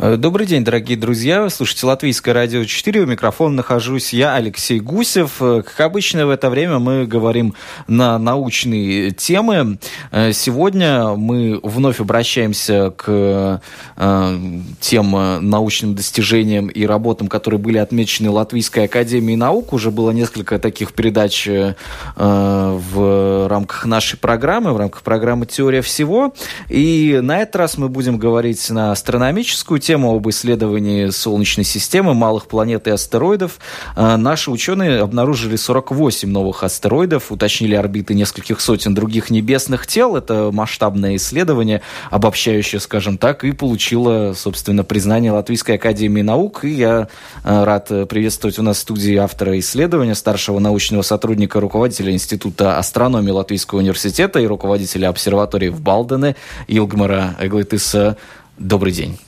Э, добрый день, дорогие друзья. Вы слушаете Латвийское радио 4. У микрофона нахожусь я, Алексей Гусев. Э, как обычно, в это время мы говорим на научные темы. Э, сегодня мы вновь обращаемся к тем научным достижениям и работам, которые были отмечены Латвийской Академией Наук. Уже было несколько таких передач в рамках нашей программы, в рамках программы «Теория всего». И на этот раз мы будем говорить на астрономическую тему об исследовании Солнечной системы, малых планет и астероидов. А, наши ученые обнаружили 48 новых астероидов, уточнили орбиты нескольких сотен других небесных тел. Это масштабное исследование, обобщающее, скажем так, и получило, собственно, признание Латвийской Академии Наук. И я а, рад приветствовать у нас в студии автора исследования, старшего научного сотрудника, руководителя Института астрономии Латвийского университета и руководителя обсерватории в Балдене Илгмара Эглитиса. Добрый день.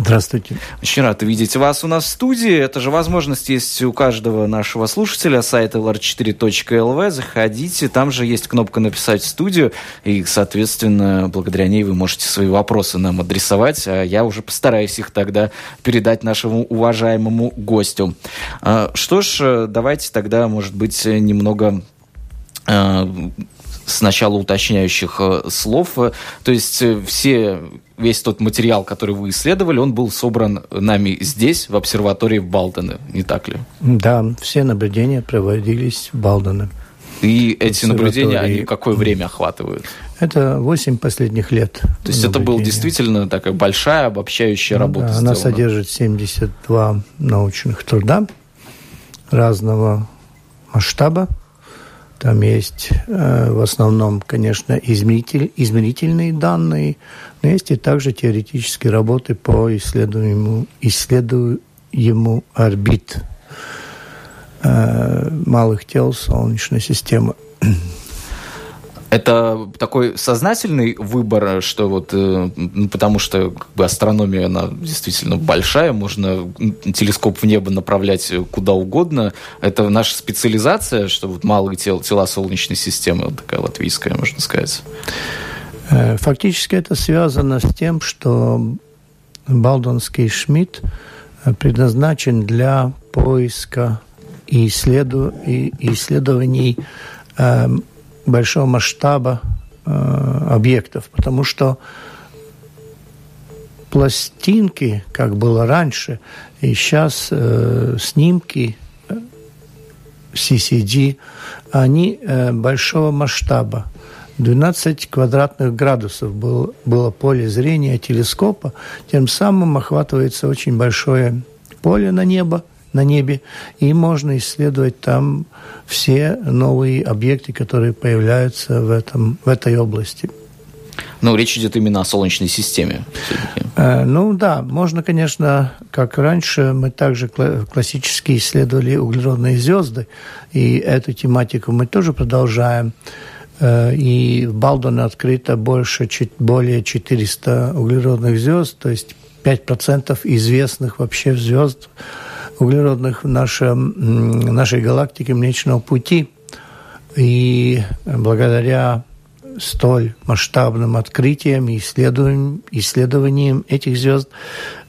Здравствуйте. Очень рад видеть вас у нас в студии. Это же возможность есть у каждого нашего слушателя. Сайт lr4.lv. Заходите. Там же есть кнопка «Написать в студию». И, соответственно, благодаря ней вы можете свои вопросы нам адресовать. А я уже постараюсь их тогда передать нашему уважаемому гостю. А, что ж, давайте тогда, может быть, немного а, сначала уточняющих э, слов. То есть э, все, весь тот материал, который вы исследовали, он был собран нами здесь, в обсерватории в Балдене, не так ли? Да, все наблюдения проводились в Балдене. И эти наблюдения, они какое время охватывают? Это 8 последних лет. То есть это была действительно такая большая обобщающая работа. Да, она содержит 72 научных труда разного масштаба. Там есть э, в основном, конечно, измеритель, измерительные данные, но есть и также теоретические работы по исследуемому, исследуемому орбит э, малых тел Солнечной системы. Это такой сознательный выбор, что вот, э, ну, потому что как бы астрономия, она действительно большая, можно телескоп в небо направлять куда угодно. Это наша специализация, что вот малые тел, тела Солнечной системы, вот такая латвийская, можно сказать. Э, фактически это связано с тем, что Балдонский Шмидт э, предназначен для поиска и, исследу, и исследований эм, большого масштаба э, объектов, потому что пластинки, как было раньше, и сейчас э, снимки CCD, они э, большого масштаба. 12 квадратных градусов был, было поле зрения телескопа, тем самым охватывается очень большое поле на небо, на небе, и можно исследовать там все новые объекты, которые появляются в, этом, в этой области. Ну, речь идет именно о Солнечной системе. Э, ну да, можно, конечно, как раньше, мы также классически исследовали углеродные звезды, и эту тематику мы тоже продолжаем. Э, и в Балдоне открыто больше, более 400 углеродных звезд, то есть 5% известных вообще звезд углеродных в нашем, нашей галактике Млечного Пути. И благодаря столь масштабным открытиям и исследованиям, этих звезд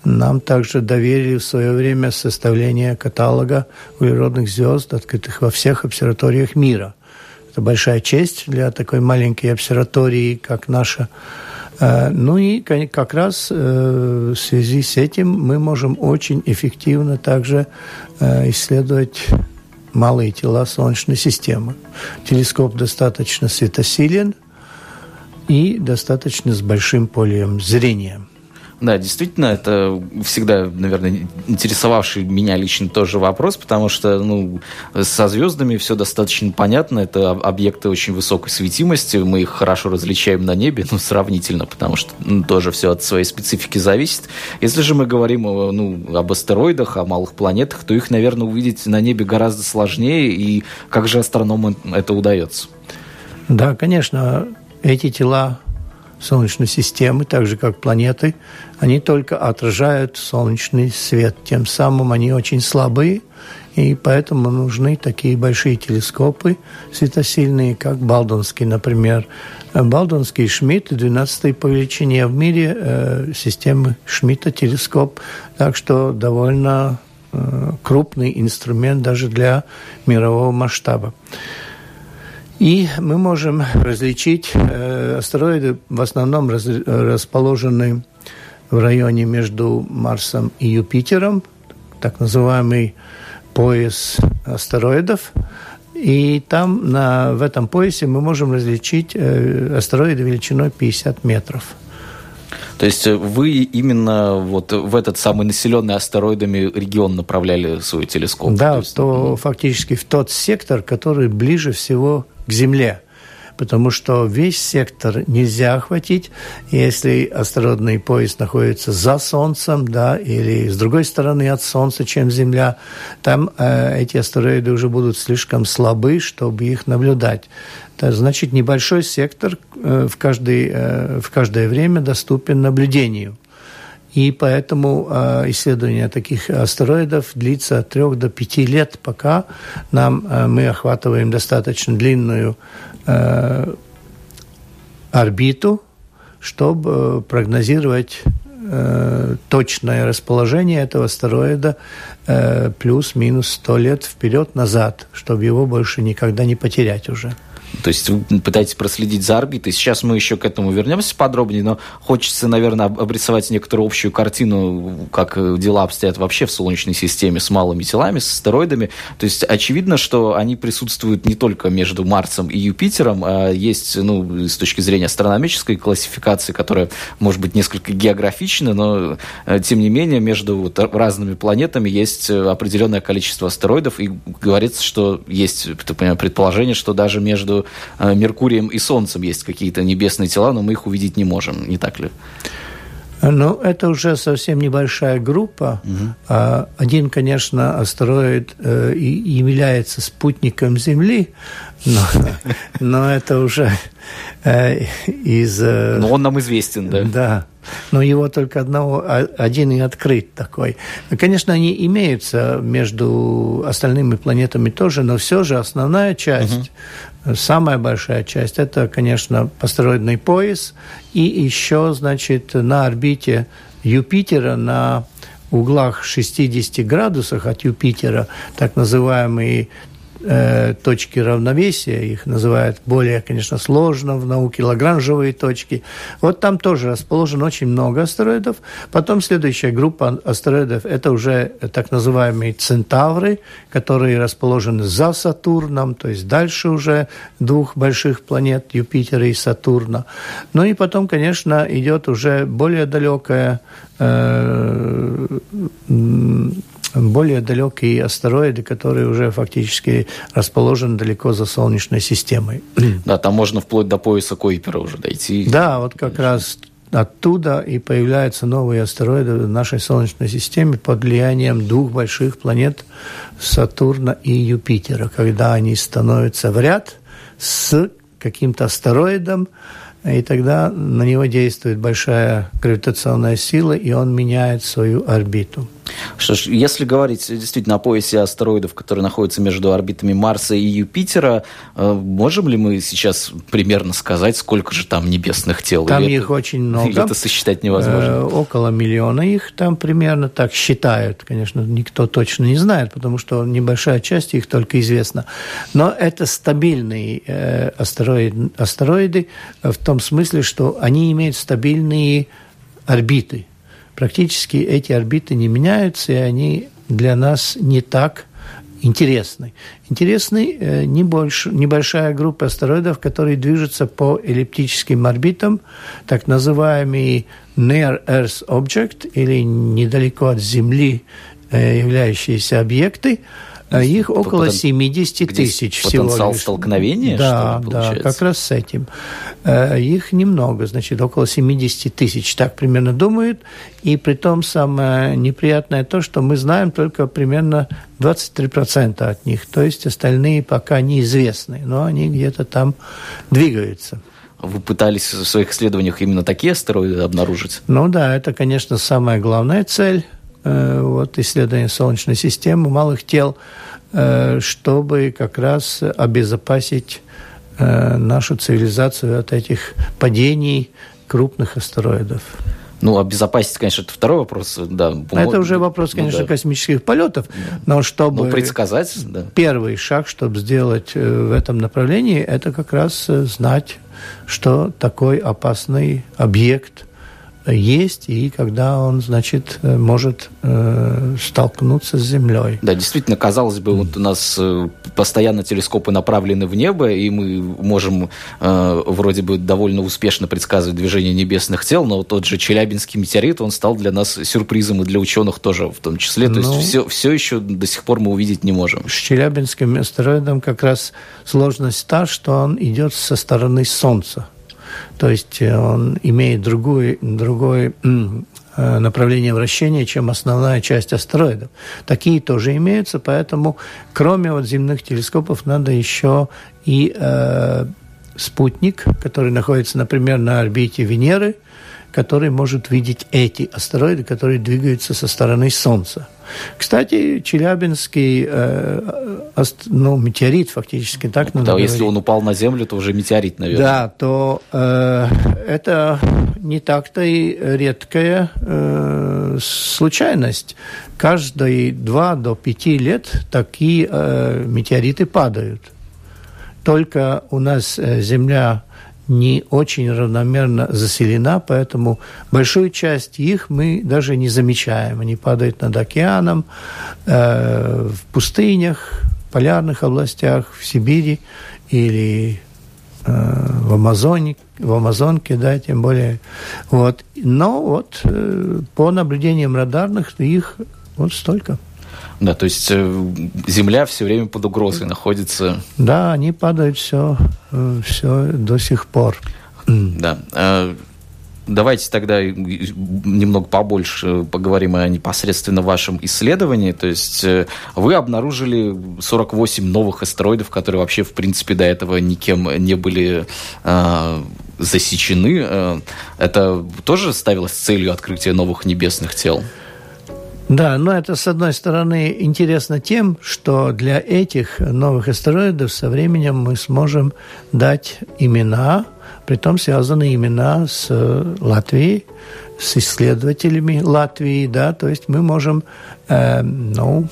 нам также доверили в свое время составление каталога углеродных звезд, открытых во всех обсерваториях мира. Это большая честь для такой маленькой обсерватории, как наша ну и как раз э, в связи с этим мы можем очень эффективно также э, исследовать малые тела Солнечной системы. Телескоп достаточно светосилен и достаточно с большим полем зрения. Да, действительно, это всегда, наверное, интересовавший меня лично тоже вопрос, потому что ну, со звездами все достаточно понятно. Это объекты очень высокой светимости, мы их хорошо различаем на небе, ну, сравнительно, потому что ну, тоже все от своей специфики зависит. Если же мы говорим ну, об астероидах, о малых планетах, то их, наверное, увидеть на небе гораздо сложнее, и как же астрономам это удается? Да, конечно, эти тела Солнечной системы, так же как планеты, они только отражают солнечный свет. Тем самым они очень слабые, И поэтому нужны такие большие телескопы светосильные, как Балдонский, например. Балдонский Шмидт, 12 по величине в мире э, системы Шмидта телескоп. Так что довольно э, крупный инструмент даже для мирового масштаба. И мы можем различить э, астероиды, в основном раз, расположенные в районе между Марсом и Юпитером, так называемый пояс астероидов. И там, на, в этом поясе, мы можем различить э, астероиды величиной 50 метров. То есть э, вы именно вот в этот самый населенный астероидами регион направляли свой телескоп? Да, то, есть... то фактически в тот сектор, который ближе всего к Земле потому что весь сектор нельзя охватить, если астероидный пояс находится за Солнцем, да, или с другой стороны от Солнца, чем Земля, там э, эти астероиды уже будут слишком слабы, чтобы их наблюдать. Это значит, небольшой сектор э, в, каждый, э, в каждое время доступен наблюдению. И поэтому э, исследование таких астероидов длится от 3 до 5 лет, пока нам, э, мы охватываем достаточно длинную э, орбиту, чтобы э, прогнозировать э, точное расположение этого астероида э, плюс-минус 100 лет вперед-назад, чтобы его больше никогда не потерять уже. То есть вы пытаетесь проследить за орбитой. Сейчас мы еще к этому вернемся подробнее, но хочется, наверное, обрисовать некоторую общую картину, как дела обстоят вообще в Солнечной системе с малыми телами, с астероидами. То есть очевидно, что они присутствуют не только между Марсом и Юпитером, а есть, ну, с точки зрения астрономической классификации, которая, может быть, несколько географична, но, э, тем не менее, между вот разными планетами есть определенное количество астероидов, и говорится, что есть предположение, что даже между Э, Меркурием и Солнцем есть какие-то небесные тела, но мы их увидеть не можем, не так ли? Ну, это уже совсем небольшая группа. Угу. Один, конечно, астероид э, является спутником Земли, но, но это уже э, из... Но он нам известен, да? Да. Но его только одного, один и открыт такой. Конечно, они имеются между остальными планетами тоже, но все же основная часть угу Самая большая часть – это, конечно, астероидный пояс. И еще, значит, на орбите Юпитера, на углах 60 градусах от Юпитера, так называемые э, точки равновесия, их называют более, конечно, сложно в науке, лагранжевые точки. Вот там тоже расположено очень много астероидов. Потом следующая группа астероидов – это уже так называемые центавры, которые расположены за Сатурном, то есть дальше уже двух больших планет Юпитера и Сатурна. Ну и потом, конечно, идет уже более далекая э, более далекие астероиды, которые уже фактически расположены далеко за Солнечной системой. Да, там можно вплоть до пояса Койпера уже дойти. Да, вот как раз оттуда и появляются новые астероиды в нашей Солнечной системе под влиянием двух больших планет Сатурна и Юпитера, когда они становятся в ряд с каким-то астероидом, и тогда на него действует большая гравитационная сила, и он меняет свою орбиту. Что ж, если говорить действительно о поясе астероидов, который находится между орбитами Марса и Юпитера, э, можем ли мы сейчас примерно сказать, сколько же там небесных тел? Там или их это, очень много. Или это сосчитать невозможно? Э, около миллиона их там примерно так считают. Конечно, никто точно не знает, потому что небольшая часть их только известна. Но это стабильные э, астероиды, астероиды в том смысле, что они имеют стабильные орбиты практически эти орбиты не меняются, и они для нас не так интересны. Интересны э, не больше, небольшая группа астероидов, которые движутся по эллиптическим орбитам, так называемые Near Earth Object, или недалеко от Земли э, являющиеся объекты, их около потом, 70 тысяч всего потенциал лишь. столкновения, да, что ли, да, как раз с этим. Э, их немного, значит, около 70 тысяч, так примерно думают. И при том самое неприятное то, что мы знаем только примерно 23% от них. То есть остальные пока неизвестны, но они где-то там двигаются. Вы пытались в своих исследованиях именно такие астероиды обнаружить? Ну да, это, конечно, самая главная цель – вот, исследования Солнечной системы, малых тел, чтобы как раз обезопасить нашу цивилизацию от этих падений крупных астероидов. Ну, обезопасить, конечно, это второй вопрос. Да, это уже вопрос, конечно, ну, да. космических полетов, но чтобы... Ну, предсказать, да. Первый шаг, чтобы сделать э, в этом направлении, это как раз э, знать, что такой опасный объект – есть, и когда он, значит, э, может э, столкнуться с Землей. Да, действительно, казалось бы, вот у нас э, постоянно телескопы направлены в небо, и мы можем э, вроде бы довольно успешно предсказывать движение небесных тел, но тот же Челябинский метеорит, он стал для нас сюрпризом и для ученых тоже в том числе. То ну, есть все, все еще до сих пор мы увидеть не можем. С Челябинским астероидом как раз сложность та, что он идет со стороны Солнца. То есть э, он имеет другое, другое э, направление вращения, чем основная часть астероидов. Такие тоже имеются, поэтому кроме вот земных телескопов надо еще и э, спутник, который находится, например, на орбите Венеры, который может видеть эти астероиды, которые двигаются со стороны Солнца. Кстати, Челябинский э, ну, метеорит фактически так надо Да, говорить. если он упал на Землю, то уже метеорит, наверное. Да, то э, это не так-то и редкая э, случайность. Каждые два до пяти лет такие э, метеориты падают. Только у нас э, Земля не очень равномерно заселена, поэтому большую часть их мы даже не замечаем. Они падают над океаном, э, в пустынях, полярных областях, в Сибири или э, в Амазоне, в Амазонке, да, тем более. Вот. Но вот э, по наблюдениям радарных их вот столько. Да, то есть э, Земля все время под угрозой находится. Да, они падают все, э, все до сих пор. Да. А, давайте тогда немного побольше поговорим о непосредственно вашем исследовании. То есть э, вы обнаружили 48 новых астероидов, которые вообще, в принципе, до этого никем не были э, засечены. Это тоже ставилось целью открытия новых небесных тел? Да, но это, с одной стороны, интересно тем, что для этих новых астероидов со временем мы сможем дать имена, притом связанные имена с э, Латвией, с исследователями Латвии, да, то есть мы можем, э, ну,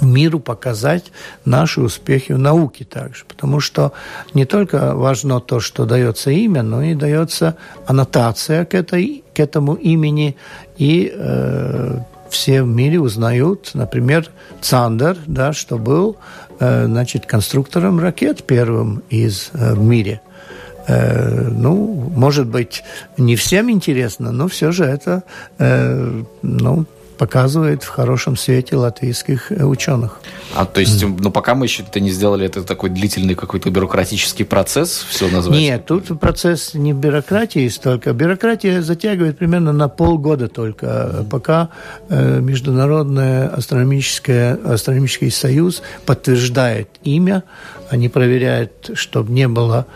миру показать наши успехи в науке также. Потому что не только важно то, что дается имя, но и дается аннотация к, этой, к этому имени. И э, все в мире узнают, например, Цандер, да, что был э, значит, конструктором ракет первым из, э, в мире. Э, ну, может быть, не всем интересно, но все же это э, ну, показывает в хорошем свете латвийских э, ученых. А то есть, mm. ну пока мы еще это не сделали, это такой длительный какой-то бюрократический процесс, все называется? Нет, тут процесс не бюрократии столько. Бюрократия затягивает примерно на полгода только, mm. пока э, Международный астрономический, астрономический союз подтверждает имя, они проверяют, чтобы не было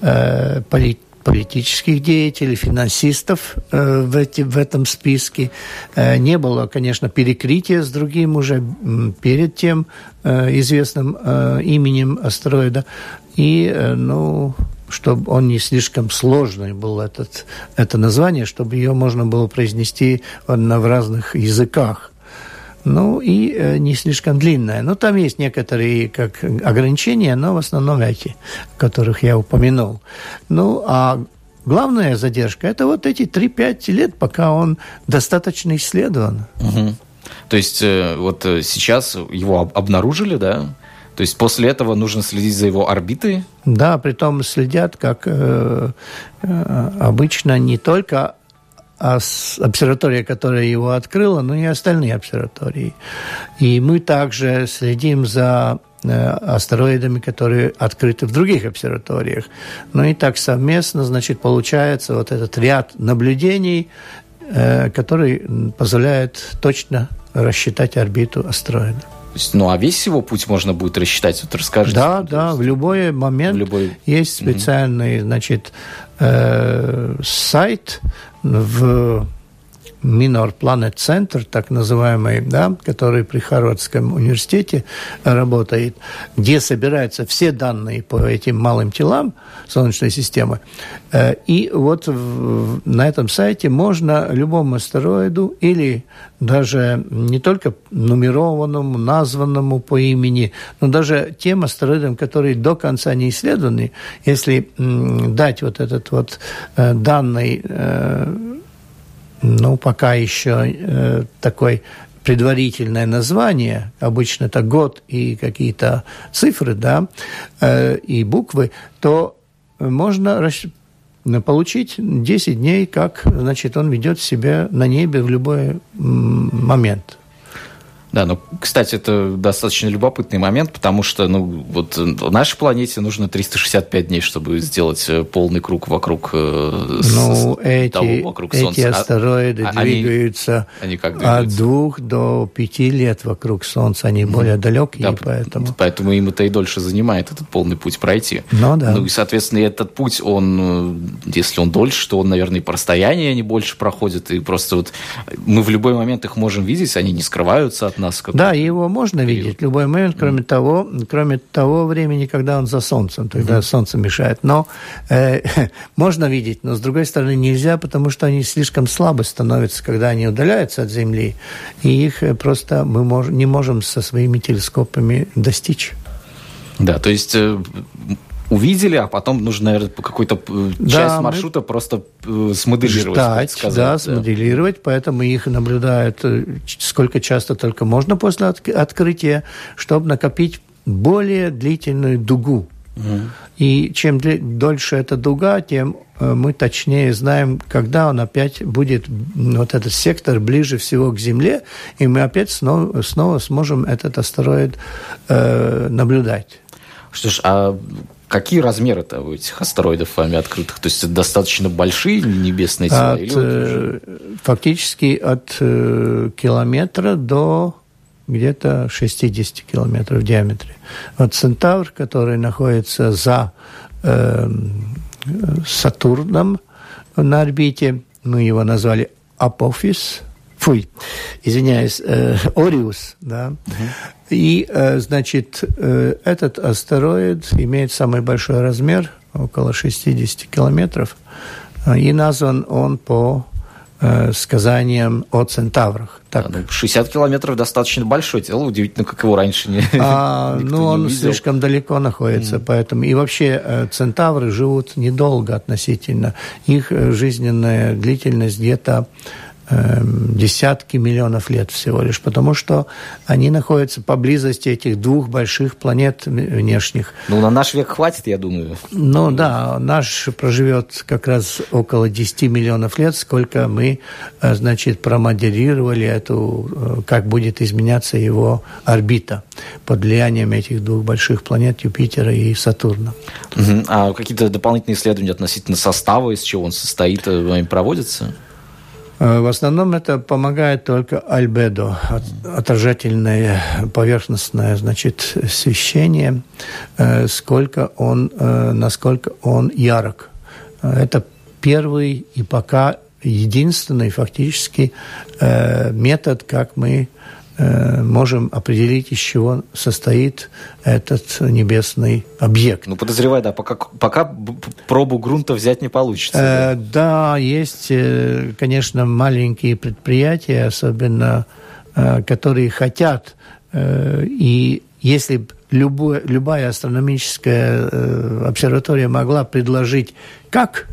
э, политики политических деятелей, финансистов э, в, эти, в этом списке. Э, не было, конечно, перекрытия с другим уже перед тем э, известным именем астероида. И, ну, чтобы он не слишком сложный был, этот, это название, чтобы ее можно было произнести в разных языках ну и э, не слишком длинная. Но там есть некоторые как ограничения, но в основном эти, которых я упомянул. Ну, а главная задержка – это вот эти 3-5 лет, пока он достаточно исследован. Угу. То есть э, вот э, сейчас его обнаружили, да? То есть после этого нужно следить за его орбитой? Да, при том следят, как э, обычно, не только обсерватория, которая его открыла, но и остальные обсерватории. И мы также следим за э, астероидами, которые открыты в других обсерваториях. Ну и так совместно, значит, получается вот этот ряд наблюдений, э, который позволяет точно рассчитать орбиту астероида. Ну, а весь его путь можно будет рассчитать? Вот расскажите. Да, да, в любой момент в любой... есть специальный, угу. значит, э, сайт в Minor Planet Center, так называемый, да, который при Харвардском университете работает, где собираются все данные по этим малым телам Солнечной системы. Э, и вот на этом сайте можно любому астероиду или даже не только нумерованному, названному по имени, но даже тем астероидам, которые до конца не исследованы, если дать вот этот вот э, данный э, ну, пока еще э, такой предварительное название, обычно это год и какие-то цифры, да, э, и буквы, то можно получить 10 дней, как, значит, он ведет себя на небе в любой момент. Да, ну, кстати, это достаточно любопытный момент, потому что, ну, вот нашей планете нужно 365 дней, чтобы сделать э, полный круг вокруг э, ну, с, эти, того, вокруг Солнца. Эти а астероиды а, двигаются они, они от двух до пяти лет вокруг Солнца, они mm. более далекие, да, поэтому... Поэтому им это и дольше занимает, этот полный путь пройти. Ну, да. Ну, и, соответственно, этот путь, он, э, если он дольше, то он, наверное, и по расстоянию они больше проходят, и просто вот мы в любой момент их можем видеть, они не скрываются от нас. Да, его можно период. видеть в любой момент, кроме, mm. того, кроме того времени, когда он за солнцем, тогда mm-hmm. солнце мешает. Но э, можно видеть, но с другой стороны нельзя, потому что они слишком слабо становятся, когда они удаляются от Земли, и их э, просто мы мож, не можем со своими телескопами достичь. Да, то есть э, увидели, а потом нужно, наверное, какую-то э, да, часть маршрута просто э, смоделировать. Ждать, сказать, да, да, смоделировать, поэтому их наблюдают э, сколько часто только можно после от открытия, чтобы накопить более длительную дугу. Угу. И чем дольше эта дуга, тем мы точнее знаем, когда он опять будет, вот этот сектор ближе всего к Земле, и мы опять снова, снова сможем этот астероид э, наблюдать. Что ж, а Какие размеры-то у этих астероидов вами открытых? То есть это достаточно большие небесные тела? От, или э, фактически от э, километра до где-то 60 километров в диаметре. Вот Центавр, который находится за э, Сатурном на орбите, мы его назвали Апофис, фуй, извиняюсь, э, Ориус, да, угу. и, э, значит, э, этот астероид имеет самый большой размер, около 60 километров, и назван он по э, сказаниям о центаврах. Так. Да, ну, 60 километров достаточно большое тело, удивительно, как его раньше не а, Ну, он увидел. слишком далеко находится, mm. поэтому... И вообще э, центавры живут недолго относительно. Их жизненная длительность где-то десятки миллионов лет всего лишь, потому что они находятся поблизости этих двух больших планет внешних. Ну, на наш век хватит, я думаю. Ну, да, наш проживет как раз около 10 миллионов лет, сколько мы, э, значит, промоделировали эту, э, как будет изменяться его орбита под влиянием этих двух больших планет Юпитера и Сатурна. Угу. А какие-то дополнительные исследования относительно состава, из чего он состоит, э, проводятся? Э, в основном это помогает только альбедо, отражательное поверхностное, значит, освещение, э, сколько он, э, насколько он ярок. Это первый и пока единственный фактически метод, как мы можем определить, из чего состоит этот небесный объект. Ну, подозреваю, да, пока, пока пробу грунта взять не получится. Э, да, есть, э, конечно, маленькие предприятия, особенно, э, которые хотят, э, и если любое, любая астрономическая э, обсерватория могла предложить, как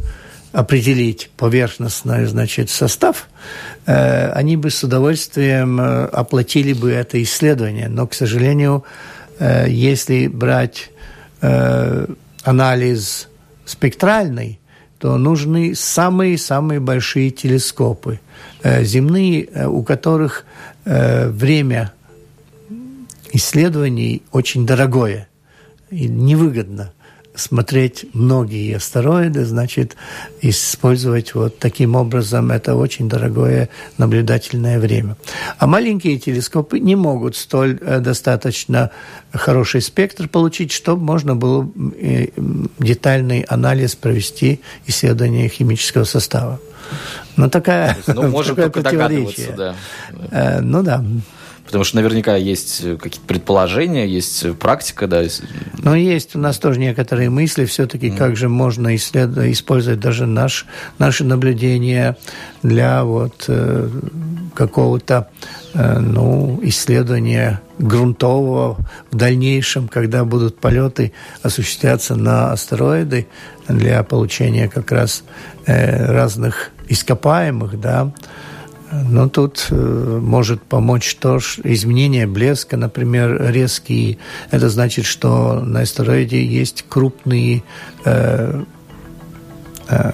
определить поверхностный, значит, состав, э, они бы с удовольствием э, оплатили бы это исследование. Но, к сожалению, э, если брать анализ спектральный, то нужны самые-самые большие телескопы, земные, у которых время исследований очень дорогое и невыгодно смотреть многие астероиды, значит, использовать вот таким образом это очень дорогое наблюдательное время. А маленькие телескопы не могут столь э, достаточно хороший спектр получить, чтобы можно было э, детальный анализ провести исследования химического состава. Ну, такая, ну, может такое только догадываться, да. Э, ну, да. Потому что наверняка есть какие-то предположения, есть практика, да. Но есть у нас тоже некоторые мысли, все-таки, mm. как же можно исследовать, использовать даже наш, наши наблюдения для вот э, какого-то э, ну, исследования грунтового в дальнейшем, когда будут полеты осуществляться на астероиды для получения как раз э, разных ископаемых, да, но тут э, может помочь то, что изменение блеска, например, резкие. Это значит, что на астероиде есть крупные, э, э,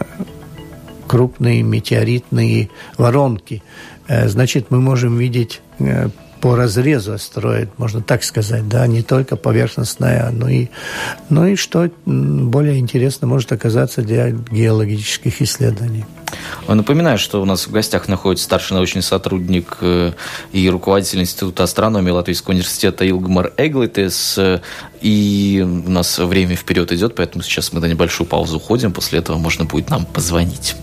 крупные метеоритные воронки. Э, значит, мы можем видеть э, по разрезу астероид, можно так сказать, да, не только поверхностная, но и, но и что более интересно может оказаться для геологических исследований. Напоминаю, что у нас в гостях находится старший научный сотрудник э, и руководитель Института астрономии Латвийского университета Илгмар Эглитес. И у нас время вперед идет, поэтому сейчас мы на небольшую паузу уходим. После этого можно будет нам позвонить.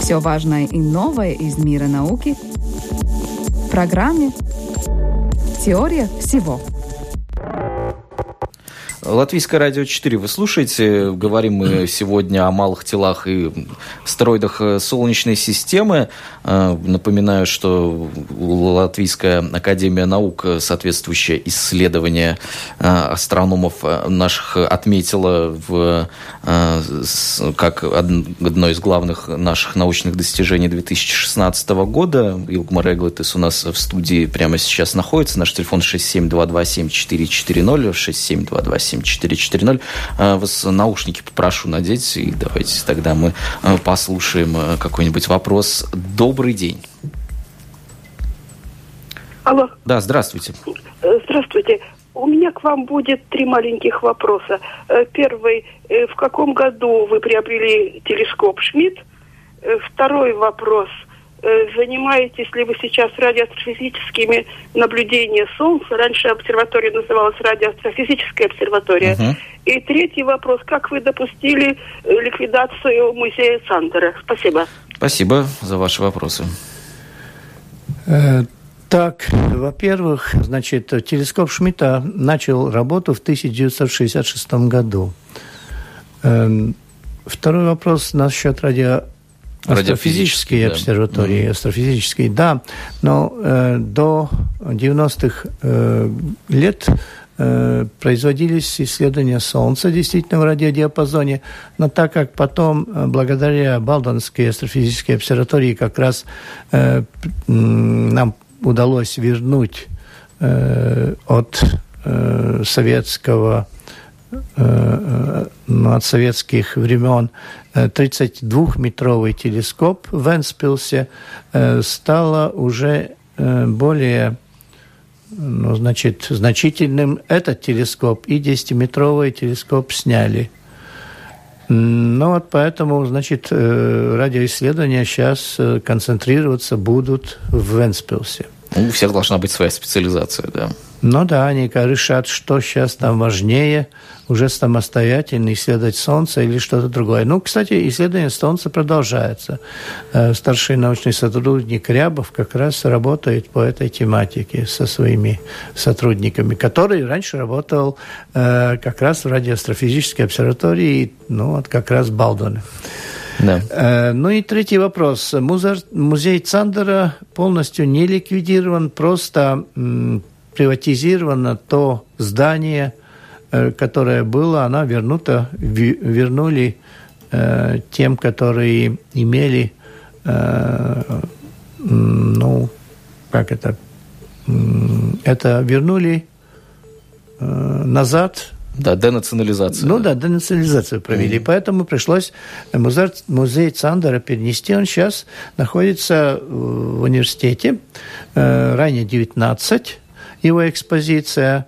Все важное и новое из мира науки – программе «Теория всего». Латвийское радио 4 вы слушаете. Говорим мы сегодня о малых телах и стероидах э, Солнечной системы. Э, напоминаю, что Латвийская Академия Наук соответствующее исследование э, астрономов наших отметила в, как одно из главных наших научных достижений 2016 года. Илгмар Эглетес у нас в студии прямо сейчас находится. Наш телефон 67227440, 6722 7440. Э, вас наушники попрошу надеть, и давайте тогда мы э, послушаем э, какой-нибудь вопрос. Добрый день. Алло. Да, здравствуйте. Здравствуйте. У меня к вам будет три маленьких вопроса. Первый. В каком году вы приобрели телескоп Шмидт? Второй вопрос – занимаетесь ли вы сейчас радиоастрофизическими наблюдениями Солнца? Раньше обсерватория называлась радиоастрофизическая обсерватория. Uh-huh. И третий вопрос. Как вы допустили э, ликвидацию музея Сандера? Спасибо. Спасибо за ваши вопросы. Э, так, во-первых, значит, телескоп Шмидта начал работу в 1966 году. Эм, второй вопрос насчет радио Астрофизические да. обсерватории, да. астрофизические, да. Но э, до 90-х э, лет э, производились исследования Солнца действительно в радиодиапазоне, но так как потом, э, благодаря Балдонской астрофизической обсерватории, как раз э, нам удалось вернуть э, от э, советского Э, э, от советских времен 32-метровый э, телескоп в Энспилсе стало уже более ну, значит, значительным этот телескоп и 10-метровый телескоп сняли. Ну вот поэтому, значит, радиоисследования сейчас концентрироваться будут в Венспилсе. У всех должна быть своя специализация, да. Ну да, они решат, что сейчас там важнее, уже самостоятельно исследовать Солнце или что-то другое. Ну, кстати, исследование Солнца продолжается. Э, старший научный сотрудник Рябов как раз работает по этой тематике со своими сотрудниками, который раньше работал э, как раз в радиоастрофизической обсерватории, ну, вот как раз Балдоне. Да. Э, ну и третий вопрос. Музей Цандера полностью не ликвидирован, просто приватизировано то здание, э, которое было, она вернута, вернули э, тем, которые имели, э, ну, как это, это вернули назад да, денационализацию. Ну да, денационализацию провели. Mm-hmm. Поэтому пришлось музей, музей Цандера перенести. Он сейчас находится в университете, э, ранее 19 его экспозиция.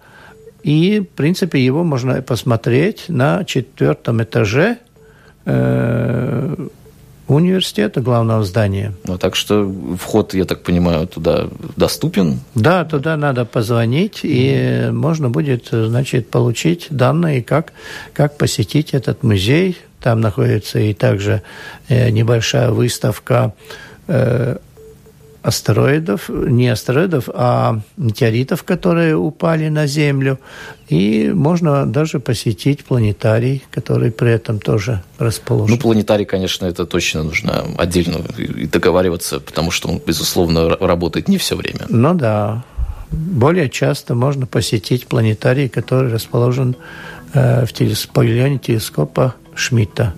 И, в принципе, его можно посмотреть на четвертом этаже. Э, университета, главного здания. Ну, так что вход, я так понимаю, туда доступен? Да, туда надо позвонить, и можно будет, значит, получить данные, как, как посетить этот музей. Там находится и также э, небольшая выставка э, астероидов, не астероидов, а метеоритов, которые упали на Землю. И можно даже посетить планетарий, который при этом тоже расположен. Ну, планетарий, конечно, это точно нужно отдельно и договариваться, потому что он, безусловно, работает не все время. Ну да. Более часто можно посетить планетарий, который расположен э, в телес... павильоне телескопа Шмидта.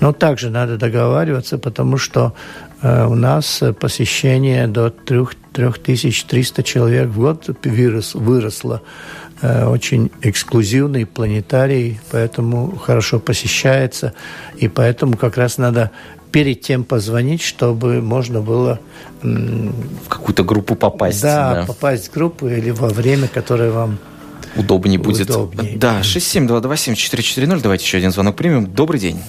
Но также надо договариваться, потому что у нас посещение до 3300 человек в год вырос, выросло. Э, очень эксклюзивный планетарий, поэтому хорошо посещается. И поэтому как раз надо перед тем позвонить, чтобы можно было... В какую-то группу попасть. Да, да, попасть в группу или во время, которое вам удобнее будет. Удобнее. Да, 67227-440. Давайте еще один звонок примем. Добрый день.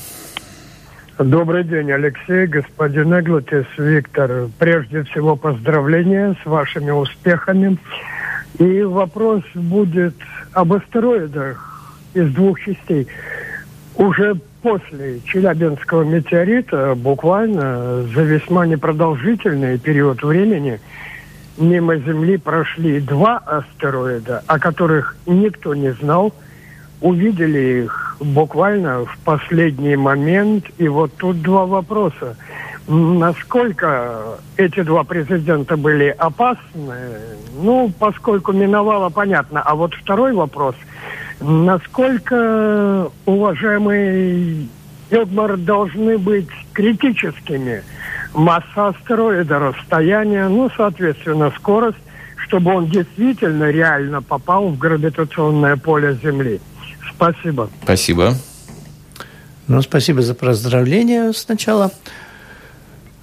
Добрый день, Алексей, господин Эглотис, Виктор. Прежде всего поздравления с вашими успехами. И вопрос будет об астероидах из двух частей. Уже после Челябинского метеорита, буквально за весьма непродолжительный период времени, мимо Земли прошли два астероида, о которых никто не знал. Увидели их буквально в последний момент. И вот тут два вопроса. Насколько эти два президента были опасны? Ну, поскольку миновало, понятно. А вот второй вопрос. Насколько, уважаемый Эдмар, должны быть критическими масса астероида, расстояние, ну, соответственно, скорость, чтобы он действительно реально попал в гравитационное поле Земли? Спасибо. Спасибо. Ну, спасибо за поздравление сначала.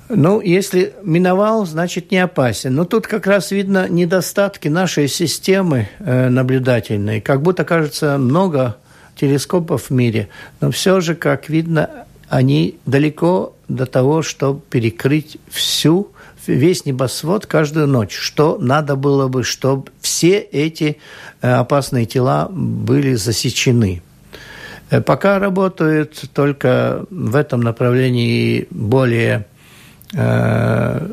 Ну, если миновал, значит не опасен. Но тут как раз видно недостатки нашей системы э, наблюдательной. Как будто кажется много телескопов в мире, но все же, как видно, они далеко до того, чтобы перекрыть всю весь небосвод каждую ночь. Что надо было бы, чтобы все эти э, опасные тела были засечены. Э, пока работают только в этом направлении более э,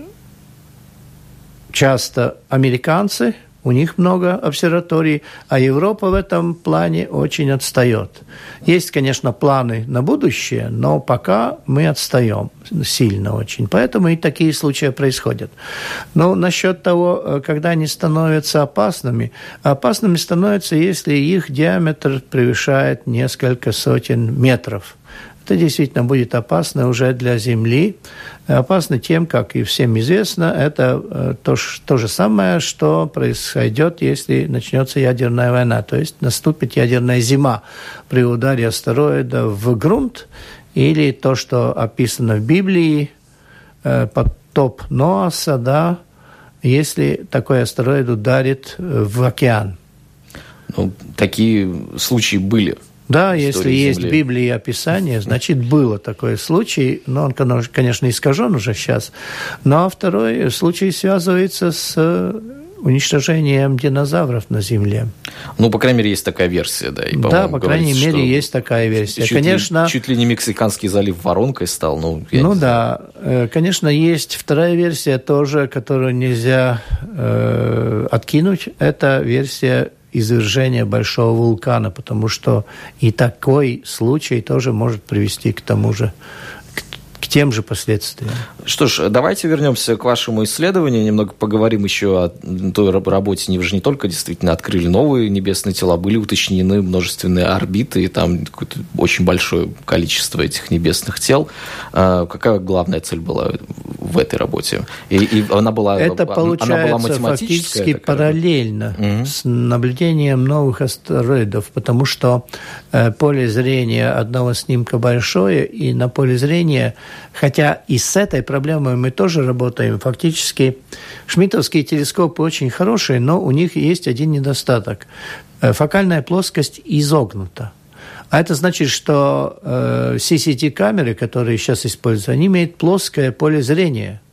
часто американцы – у них много обсерваторий, а Европа в этом плане очень отстает. Есть, конечно, планы на будущее, но пока мы отстаем сильно очень. Поэтому и такие случаи происходят. Но насчет того, э, когда они становятся опасными, опасными становятся, если их диаметр превышает несколько сотен метров это действительно будет опасно уже для Земли. Опасно тем, как и всем известно, это э, то, то же самое, что произойдет, если начнется ядерная война. То есть наступит ядерная зима при ударе астероида в грунт, или то, что описано в Библии, э, потоп Ноаса, да, если такой астероид ударит в океан. Ну, такие случаи были да, если есть Земли. Библия и описание, значит, было такой случай, но он, конечно, искажен уже сейчас. Ну, а второй случай связывается с э, уничтожением динозавров на Земле. Ну, по крайней мере, есть такая версия, да. И, да, по крайней мере, есть такая версия. Чуть конечно, ли, чуть ли не Мексиканский залив воронкой стал. Ну, ну да, э, конечно, есть вторая версия тоже, которую нельзя э, откинуть. Это версия извержения большого вулкана, потому что и такой случай тоже может привести к тому же тем же последствиям. Что ж, давайте вернемся к вашему исследованию, немного поговорим еще о той работе. Вы же не только действительно открыли новые небесные тела, были уточнены множественные орбиты, и там очень большое количество этих небесных тел. А какая главная цель была в этой работе? И, и она была, Это получается она была фактически такая? параллельно угу. с наблюдением новых астероидов, потому что э, поле зрения одного снимка большое, и на поле зрения Хотя и с этой проблемой мы тоже работаем. Фактически шмидтовские телескопы очень хорошие, но у них есть один недостаток. Э, фокальная плоскость изогнута. А это значит, что э, CCT-камеры, которые сейчас используются, они имеют плоское поле зрения –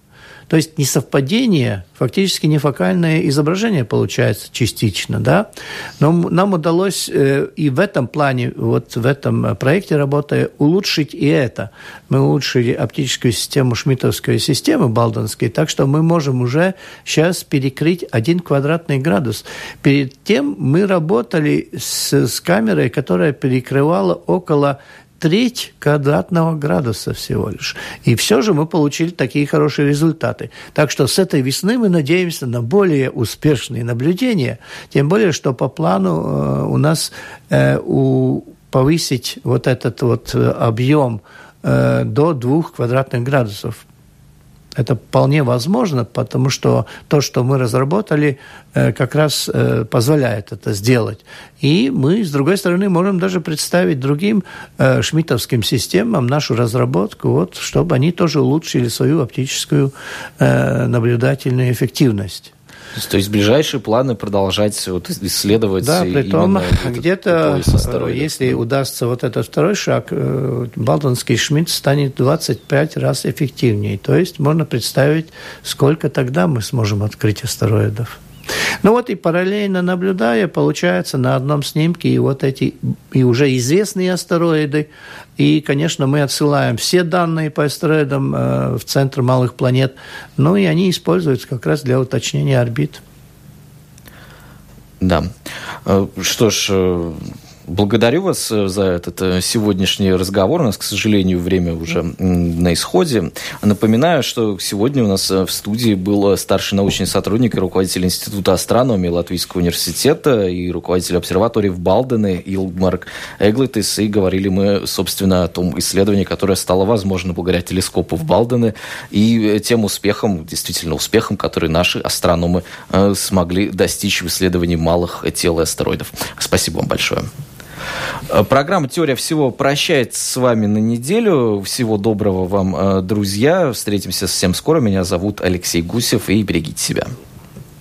то есть несовпадение, фактически нефокальное изображение получается частично, да. Но нам удалось э, и в этом плане, вот в этом проекте работая, улучшить и это. Мы улучшили оптическую систему шмидтовской системы балдонской, так что мы можем уже сейчас перекрыть один квадратный градус. Перед тем мы работали с, с камерой, которая перекрывала около треть квадратного градуса всего лишь. И все же мы получили такие хорошие результаты. Так что с этой весны мы надеемся на более успешные наблюдения, тем более, что по плану э, у нас э, у, повысить вот этот вот э, объем до двух квадратных градусов. Это вполне возможно, потому что то, что мы разработали, э, как раз э, позволяет это сделать. И мы, с другой стороны, можем даже представить другим э, шмидтовским системам нашу разработку, вот, чтобы они тоже улучшили свою оптическую наблюдательную эффективность. То есть ближайшие планы продолжать вот исследовать Да, при том, где-то, если удастся вот этот второй шаг, э, Балтонский Шмидт станет 25 раз эффективнее. То есть можно представить, сколько тогда мы сможем открыть астероидов. Ну вот и параллельно наблюдая, получается на одном снимке и вот эти и уже известные астероиды. И, конечно, мы отсылаем все данные по астероидам э, в центр малых планет. Ну и они используются как раз для уточнения орбит. Да. Э, что ж, э, Благодарю вас э, за этот э, сегодняшний разговор. У нас, к сожалению, время уже на исходе. Напоминаю, что сегодня у нас э, в студии был старший научный сотрудник и руководитель Института астрономии Латвийского университета и руководитель обсерватории в Балдене Илмарк Эглитис. И говорили мы, собственно, о том исследовании, которое стало возможно благодаря телескопу в Балдене и тем успехом, действительно успехом, который наши астрономы смогли достичь в исследовании малых тел и астероидов. Спасибо вам большое. Э, программа «Теория всего» прощается с вами на неделю. Всего доброго вам, э, друзья. Встретимся совсем скоро. Меня зовут Алексей Гусев. И берегите себя.